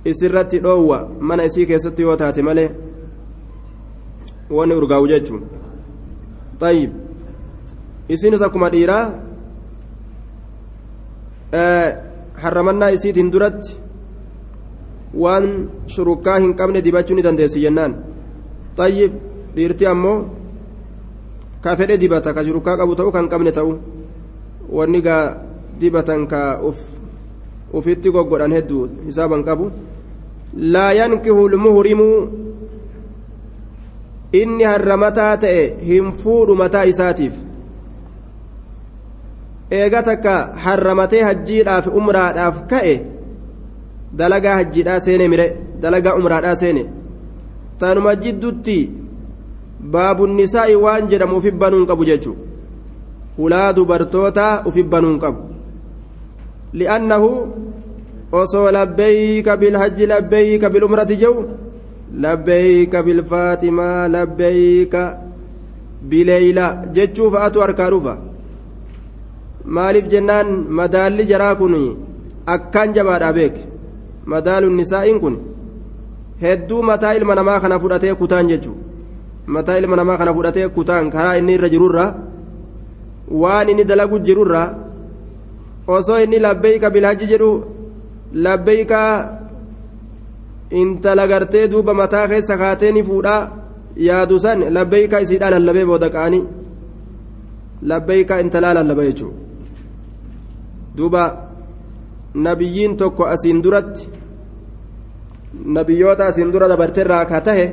isirratti dhoowwa mana isii keessatti yoo taate malee wanni urgaa'u jechuun tayyib isinis akkuma dhiiraa harramannaa isiitiin duratti waan shurukkaa hin qabne dibachuu ni dandeessi jennaan tayyib dhiirti ammoo ka fedhe dibata ka shurukkaa qabu ta'u kan qabne ta'u wanni gaa dibatan ka uf ufitti goggodhan hedduu hisaaban qabu laa yankihu lmuhrimuu inni harramataa ta'e hin fuudhu mataa isaatiif eega takka harramatee hajjiidhaaf umraadhaaf ka'e dalagaa hajjiidhaa seene mire dalagaa umraadhaa seene tanuma jiddutti baabunnisaa'i waan jedhamu ufi banuun qabu jechu hulaa dubartootaa ufi banuun qabu. Li'annahu osoo labbeeyka bilhajji labbeeyka bilumrati jehu labbeeyka bilfaatimaa labbeeyka bileeyla jechuu fa'atu harkaa dhufa. Maaliif jennaan madaalli jaraa kun akkaan jabaadha beek madaaluun nisaa'iin kun hedduu mataa ilma namaa kana fudhatee kutaan jechuu mataa ilma namaa kana fudhatee kutaan karaa inni irra jirurra waan inni dalagu jirurra osoo inni labbeeyka bilhajji jedhu labbeeyka intala gartee duuba mataa keessa kaatee ni fuudhaa yaadu san labbeeyka isiidhaa lallabee booda qa'anii labbeeyka intalaa lallaba jechuudha duuba nabiyyiin tokko asiin duratti nabiyyoota asiin dura dabarteerraa ka tahe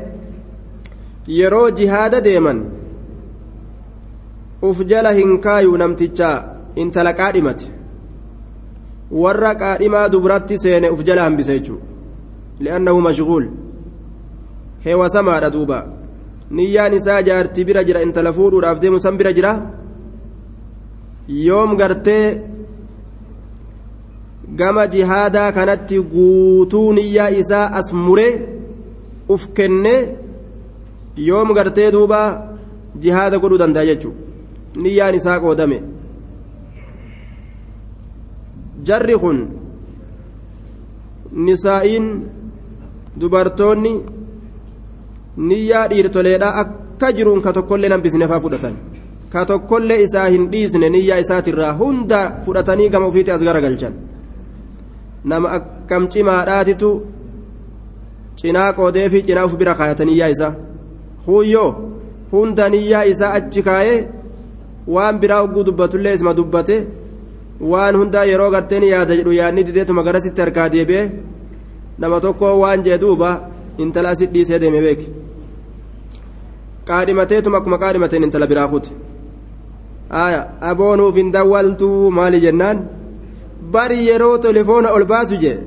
yeroo jihaada deeman uf jala hin kaayuu namticha intala qaadhimate warra qaadhimaa dubratti seene uf jala hambise jechuudha li'annahu mashguul heewasamaadha duuba. Niyyaan isaa jaartii bira jira intala fuudhuudhaaf deemu san bira jira? Yoom gartee gama jihaadaa kanatti guutuu niyyaa isaa as muree uf kennee yoom gartee duuba jihaada godhuu danda'a jechuudha niyyaan isaa qoodame. Jarri kun nisaa'iin dubartoonni niyyaa dhiirtoleedhaa akka jiruun ka tokkollee hambisne faa fudhatan. Ka tokkollee isaa hin dhiisne niyyaa isaatirraa hunda fudhatanii gama ofiitti as garagalchan nama akkam cimaadhaatitu cinaa qoodee fi cinaa uf bira kaayatan niyyaa isaa. Huyyoo hunda niyyaa isaa achi kaayee waan biraa hogguu dubbatullee isma dubbate waan hundaa yeroo garteen yaada jedhu yaadni dideetuma garasitti harkaa deebi'e nama tokko waan jee duuba intala asit dhiisee deeme beeke qaadhimateetuma akkuma qaadhimateen intala biraa kute aya aboonuuf hin dawwaltuu maali jennaan bari yeroo telefoona ol baasu jee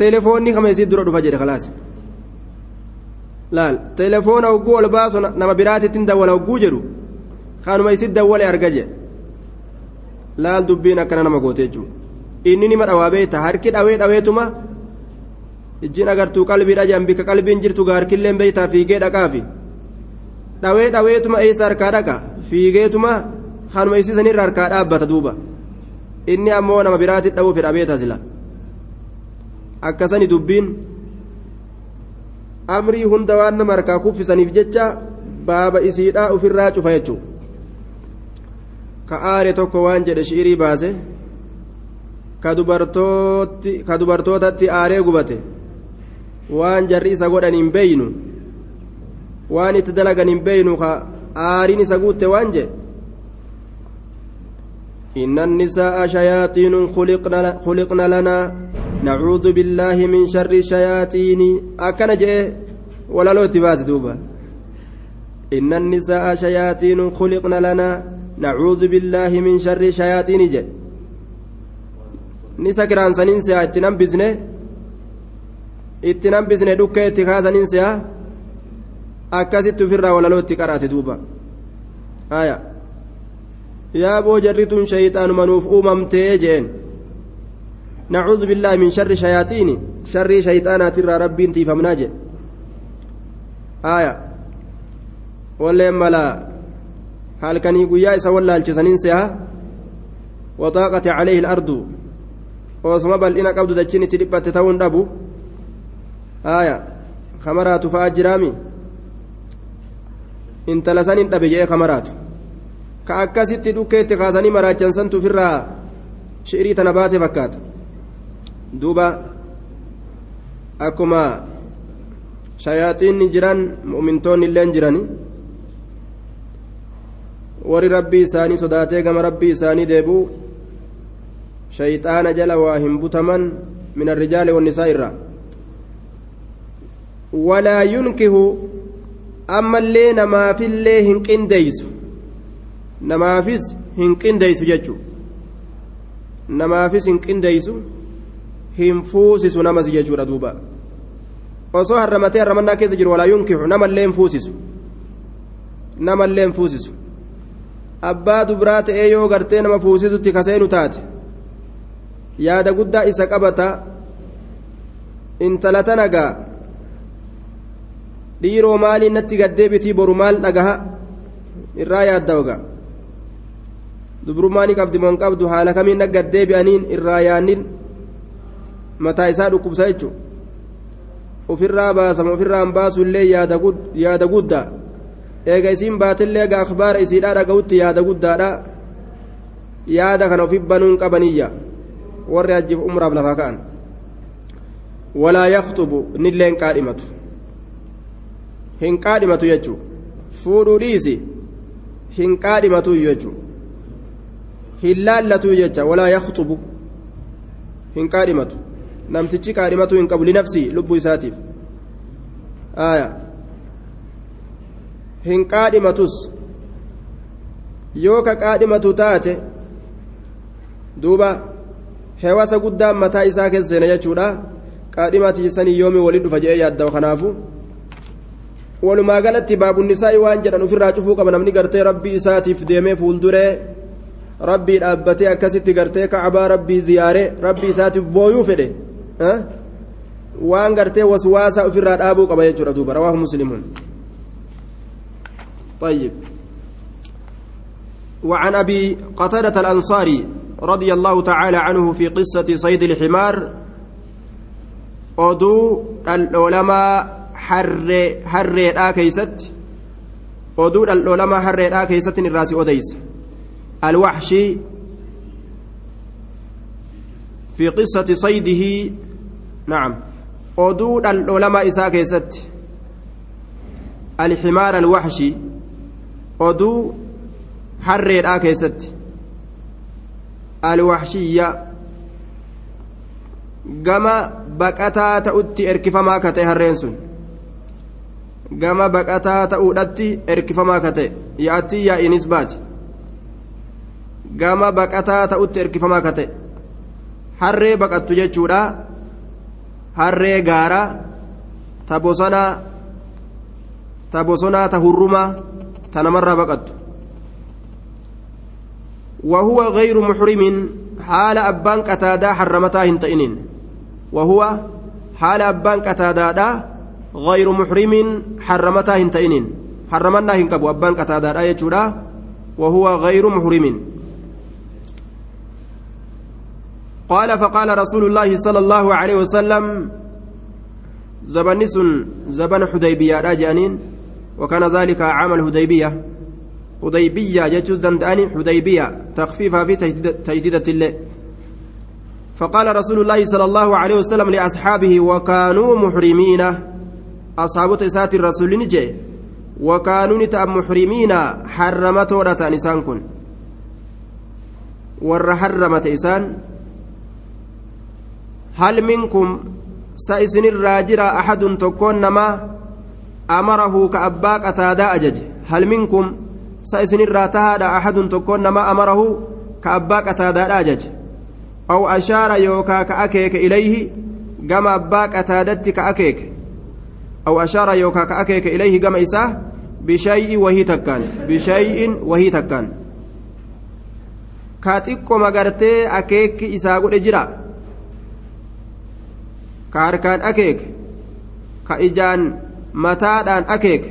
telefoonni kama isii dura dhufa jedhe khalaas laal telefoona hogguu ol baasu nama biraatittiin dawwala hogguu jedhu kanuma isit dawwale arga jee. Laal dubbiin akkana nama goote jechuudha. Inni nima dhawaa beekta harki dhawee dhaweetuma ijjiin agartuu qalbiidha jedhan bika qalbiin jirtu gaarkilleen beektaa fiigee dhaqaafi dhawee dhaweetuma eessa harkaa dhaqa? Fiigeetuma kanuma isiisanirra harkaa dhaabbata duuba. Inni ammoo nama biraatti dhawuu fedha beektaa sila. Akkasani dubbiin amrii hunda waan nama harkaa kuffisaniif jecha baaba isiidhaa ofirraa cufa jechuudha. Ka aare tokko waan jedhe shi'irii baase ka dubartootatti aaree gubate waan jarri isa godhan hin beeynu waan itti dalagan hin beeynu ka aariin isa guutte waan jedhe إن النساء شياطين خلقنا, خلقنا لنا نعوذ بالله من شر الشياطين أكن جئ ولا لو تباس دوبا إن النساء شياطين خلقنا لنا نعوذ بالله من شر شياطين جد nisa kiraansanin si'a itti nambisne itti nambisne dhukkee itti kaasanin si'a akkasitti ofirraa walaloo itti qaraate duuba haya yaa boo jarritun shayxaanuma nuuf uumamtee jeen nacuudhu billaahi min sharri shayaatiini sharrii shayxaanaatirraa rabbiin tiifamnaa jedhe haya walleen malaa halkanii guyyaa isa wallaalchisaniin seha waxaaqate calayhi alardu osoma bal'ina qabdu dachiin itti dhiphatte ta'uun dhabu haaya kamaraatu fa'a jiraami intala san hin dhabe jedhee kamaraatu ka akkasitti dhukkeetti kaasanii maraachansantu ofirraa shi'irii tana baase fakkaata duuba akkuma shayaaxiinni jiran mu'mintoonni illeen jirani warri rabbii isaanii sodaatee gama rabbii isaanii deebi'u shayxaana jala waa hin butaman min arrijaali wannisaa irraa walaa yunkihu ammallee namaafillee hin qindeeysu namaafis hin qindeeysu jechuu namaafis hin qindeeysu hin fuusisu namas jechuudha duuba osoo harramatee harramannaa keessa jiru walaa yunkixu namallee hin fuusisu namallee hin fuusisu abbaa dubraa ta'ee yoo gartee nama fuusisutti kaseenu taate yaada guddaa isa qabata intala tanagaa dhiiroo maaliin natti gaddeebitii boru maal dhagaha irraa yaadda ogaa dubrummaani qabdi moon qabdu haala kamiin na gaddeebi'aniin irraa yaannin mataa isaa dhukkubsa jechuun ofirraa baasama baasu illee yaada guddaa eega isiin baatillee eega akhbaara isiidhaa dhaga'utti yaada guddaadha yaada kana ofi banuun qabaniyya warri hajjiif umraaf lafaa ka'an walaa yaktubu nillee hin qaadhimatu hin qaadhimatu jechuu fuudhuu dhiisi hin qaadhimatu jechuu hin laallatu jecha walaa yaktubu hin qaadhimatu namtichi qaadhimatu hin qabu linafsii lubbuu isaatiif aya hin qaadhimatus. Yoo ka qaadhimatu taate duuba hewasa guddaan mataa isaa keessa seena jechuudha. Qaadhimatii sanii yoomii walii dhufa jedhee yaaddawa kanaafu. Walumaa galatti baabunnisaa'i waan jedhan ofirraa cufuu qaba. Namni gartee rabbii isaatiif deemee fuulduree rabbii dhaabbatee akkasitti gartee kacbaa rabbii ziyaaree rabbii isaatiif booyuu fedhe waan gartee waswaasaa ofirraa dhaabuu qaba jechuudha duuba. Rawaahu muslimuun طيب. وعن أبي قتادة الأنصاري رضي الله تعالى عنه في قصة صيد الحمار أدو العلماء حر حر كيست أدو العلماء حر كيست الراس أديس الوحشي في قصة صيده نعم أدو العلماء إساء كيست. الحمار الوحشي oduu harreedhaa keessatti. Alwaxshiyya gama baqataa ta'utti erkifamaa ka ta'e harreen sun. Gama baqataa ta'uudhatti erkifamaa ka ta'e. Yaa'attii yaa'inis baati. Gama baqataa ta'utti erkifamaa ka ta'e. Harree baqattu jechuudha harree gaaraa ta bosonaa ta bosonaa ta hurrumaa تنمر بقت. وهو غير محرم حال أبان كتادا حرمتا هنتئنين. وهو حال أبان كتادا غير محرم حرمتا هنتئنين. حرمنا هنكبو أبان كتادا يجودا وهو غير محرم. قال فقال رسول الله صلى الله عليه وسلم زبنس زبن حديبية راجانين وكان ذلك عام الهديبية هديبية يجوز دنداني حديبية تخفيفها في تجديدة الله فقال رسول الله صلى الله عليه وسلم لأصحابه وكانوا محرمين. أصحاب تسات الرسول نجي. وكانوا نتأم محرمين حرمت ورة نسان كن. ور حرمت إسان. هل منكم سائسن الراجر أحد تكون نما؟ أمره كأبا قتادا أجج. هل منكم سيسن الراتها أحد تكون ما أمره كأبا قتادا أجج؟ أو أشار يوكا كأكيك إليه قام أبا قتادت كأكيك. أو أشار يوكا كأكيك إليه قام إساه بشيء وهي تكان. بشيء وهي تكان. كاتيكو مغرتي أكيك إساه قد جرا. كاركان أكيك. كإجان mataadhaan akeeke.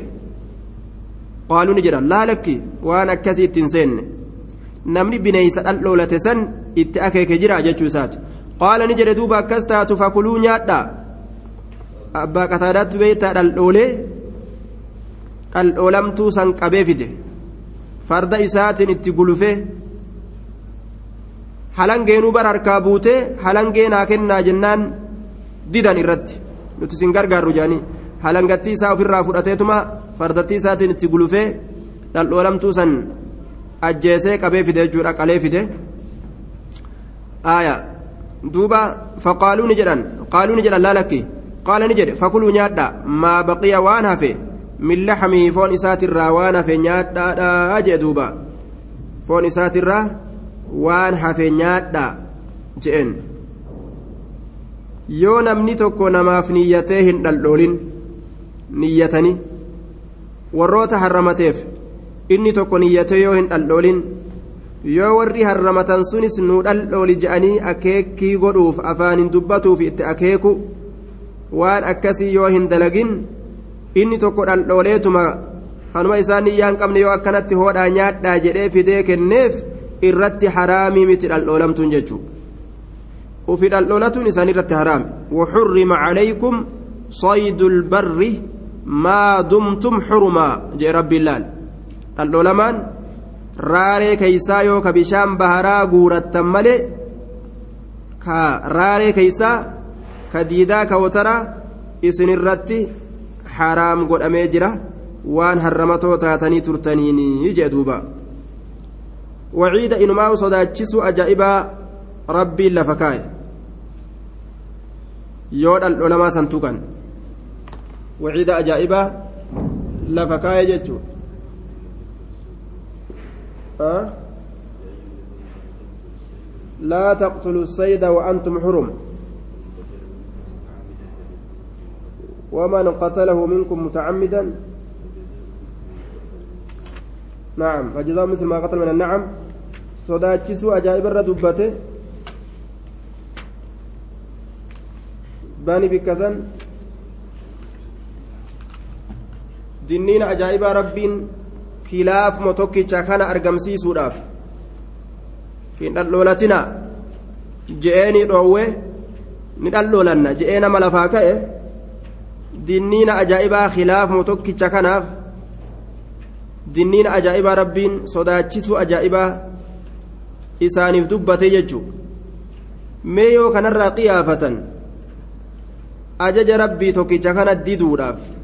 Qaaluu ni jedhan laalakki waan akkasii ittiin seenne. Namni bineensa dhal'oolate san itti akeeke jira jechuu isaati. Qaala ni jedhe duuba akkas taatu fakuluu nyaadha abbaa qataadaatti beeytaa dhaldhoolee dhaldhoolamtuu san qabee fide. Farda isaatiin itti gulufee halangeenuu bar harkaa buutee halangee naa kennaa jennaan didan irratti. Nuti sin gargaarru jedhanii halangattii isaa ofirraa fudhateetuma fardattii isaatiin itti gulufee dhaldhoolamtuu san ajjeesee qabee fide jechuudha qalee fide aaya duuba faqaaluu ni jedhan qaaluu ni jedhan laalakki qaala ni jedhe fakuluu nyaadha maa baqiya waan hafe min laxmii foon isaatirraa waan hafe nyaadhaadha jee duuba foon isaatirraa waan hafe nyaadha je'en yoo namni tokko namaaf niyyatee hin dhaldhoolin niyyatanii warroota haramateef inni tokko niyyatee yoo hin dhaldhoolin yoo warri haramatan sunis nu dhaldhooli je'anii akeekii godhuuf afaan hin dubbatuuf itti akeeku waan akkasii yoo hin dalagin inni tokko dhaldhooleetuma kanuma isaan niyyaa hin qabne yoo akkanatti hoodhaa nyaadhaa jedhee fidee kenneef irratti haraamii miti dhaldhoolamtuun jechuudha. ufi dhaldhoolatuun isaan irratti haraami wuxurrima calaykum saydul barri ما دمتم حرما جاء رب الله الأولمان راري كيسا يو كبشام بهرا غورة ملي؟ كراري كيسا كديدا كوترا؟ إسن الرت حرام قد أميجرة وان هرمتو تاتني ترتنيني يجي دوبا. وعيد صداتشسو أجائبا rabbiin lafa kaa'e yoo dhaldholamaa san tuqan waciida ajaa'ibaa lafa kaa'e jechuun لا تقتلوا الصيد وأنتم حرم. ومن قتله منكم متعمدا. نعم فجزاء مثل ما قتل من النعم. صداتشسوا أجائب الردبته baani bikkasan dinniin ajaa'ibaa rabbiin kilaafuma tokkicha kana argamsiisuudhaaf hin dhaldhoolatina je'eenii dhoowwe ni dhaldhoolanna je'ee nama lafaa ka'e dinniin ajaa'ibaa kilaafuma tokkicha kanaaf dinniin ajaa'ibaa rabbiin sodaachisuu ajaa'ibaa isaaniif dubbate jechuu mee yoo kanarraa qiyaafatan ajaja rabbii tokkicha kana diduudhaaf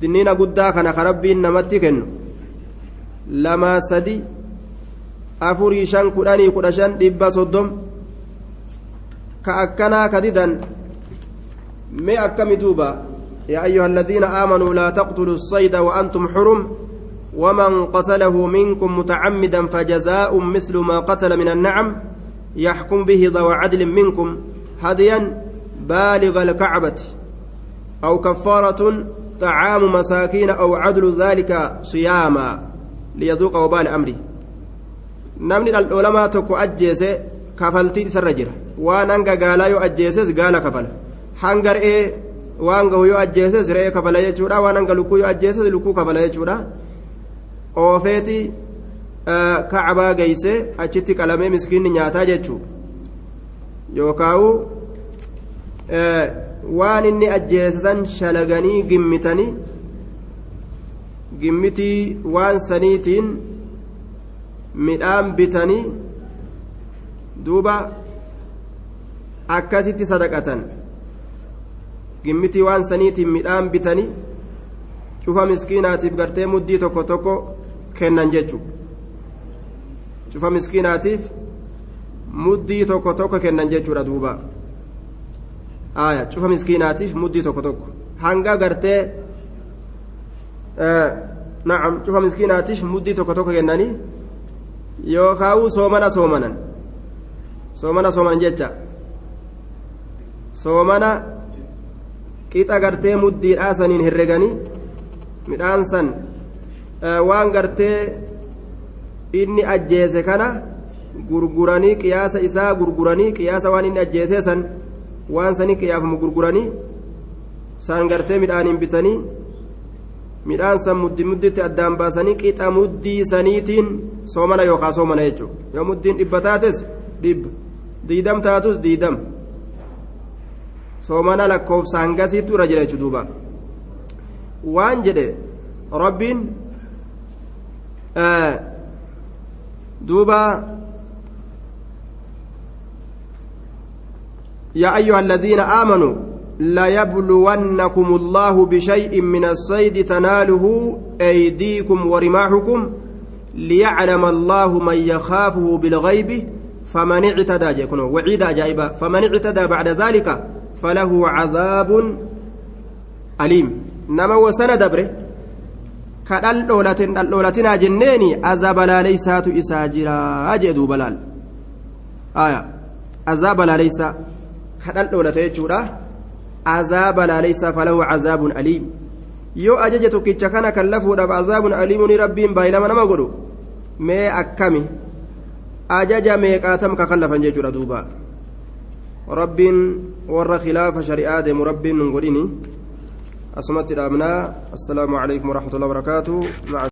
dinniina guddaa kana ka rabbiin namatti kennu lamaa sadi afurii shan kudhanii kudha shan dhibba soddom ka akkanaa ka didan mee akkami duuba يا أيها الذين آمنوا لا تقتلوا الصيد وأنتم حرم ومن قتله منكم متعمدا فجزاء مثل ما قتل من النعم يحكم به ذو عدل منكم هديا بالغ الكعبة أو كفارة طعام مساكين أو عدل ذلك صياما ليذوق وبال أمره namni dhaldhoolamaa tokko ajjeese kafaltii isarra jira waan hanga gaalaa yoo ajjeeses gaala kafala hanga re'ee waan gahu yoo ajjeeses re'ee kafala jechuudha waan hanga lukkuu yoo ajjeeses lukkuu kafala jechuudha oofeeti kacbaa geeyse achitti qalamee miskiinni nyaataa jechuu yookaawu waan inni ajjeesan shalaganii gimmitanii gimmitii waan saniitiin midhaan bitanii duuba akkasitti sadaqatan gimmitii waan saniitiin midhaan bitanii cufa miskiinaatiif gartee muddii tokko tokko kennan jechu cufa miskiinaatiif muddii tokko tokko kennan jechuudha duuba aya cufa miskiinaatiif muddii tokko tokko hanga gartee nacam cufa miskiinaatiif muddii tokko tokko kennanii yookaawuu soomana soomanan soomana soomanan jecha soomana qixa gartee muddiidhaa saniin herreganii midhaan san waan gartee inni ajjeese kana gurguranii qiyaasa isaa gurguranii qiyaasa waan inni ajjeesee san waan sanii qiyaafamu gurguranii san gartee midhaaniin bitanii midhaan san muddi mudditti addaan baasanii qixa muddii saniitiin soomana yookaan soomana jechuudha yoo muddiin dhibba taates dhibba diidam taatus diidam soomana lakkoofsaan gasiitu irra jira jechuudha duuba waan jedhe rabbiin duuba يا أيها الذين آمنوا ليبلونكم الله بشيء من الصيد تناله أيديكم ورماحكم ليعلم الله من يخافه بالغيب فمن اعتدى جيكون وعيد أجائبا فمن اعتدى بعد ذلك فله عذاب أليم. نما وسن دبره كدل دولتين دولتنا جنيني عذاب لا ليسات إساجرا أجدوا بلال. آية عذاب لا دولتين جورا عذاب لا ليس فله عذاب أليم yoo ajaja tokkicha kana kallafuudhaaf azaabun aliimuun rabbiin baay'ilama nama godhu mee akkami ajaja meeqaatam ka kallafan jechuudha duuba rabbiin warra khilaafa shari'aa deemu rabbiin nun godhini asumatti dhaabnaa assalaamu alaikum warahmatullahi wabarakaatu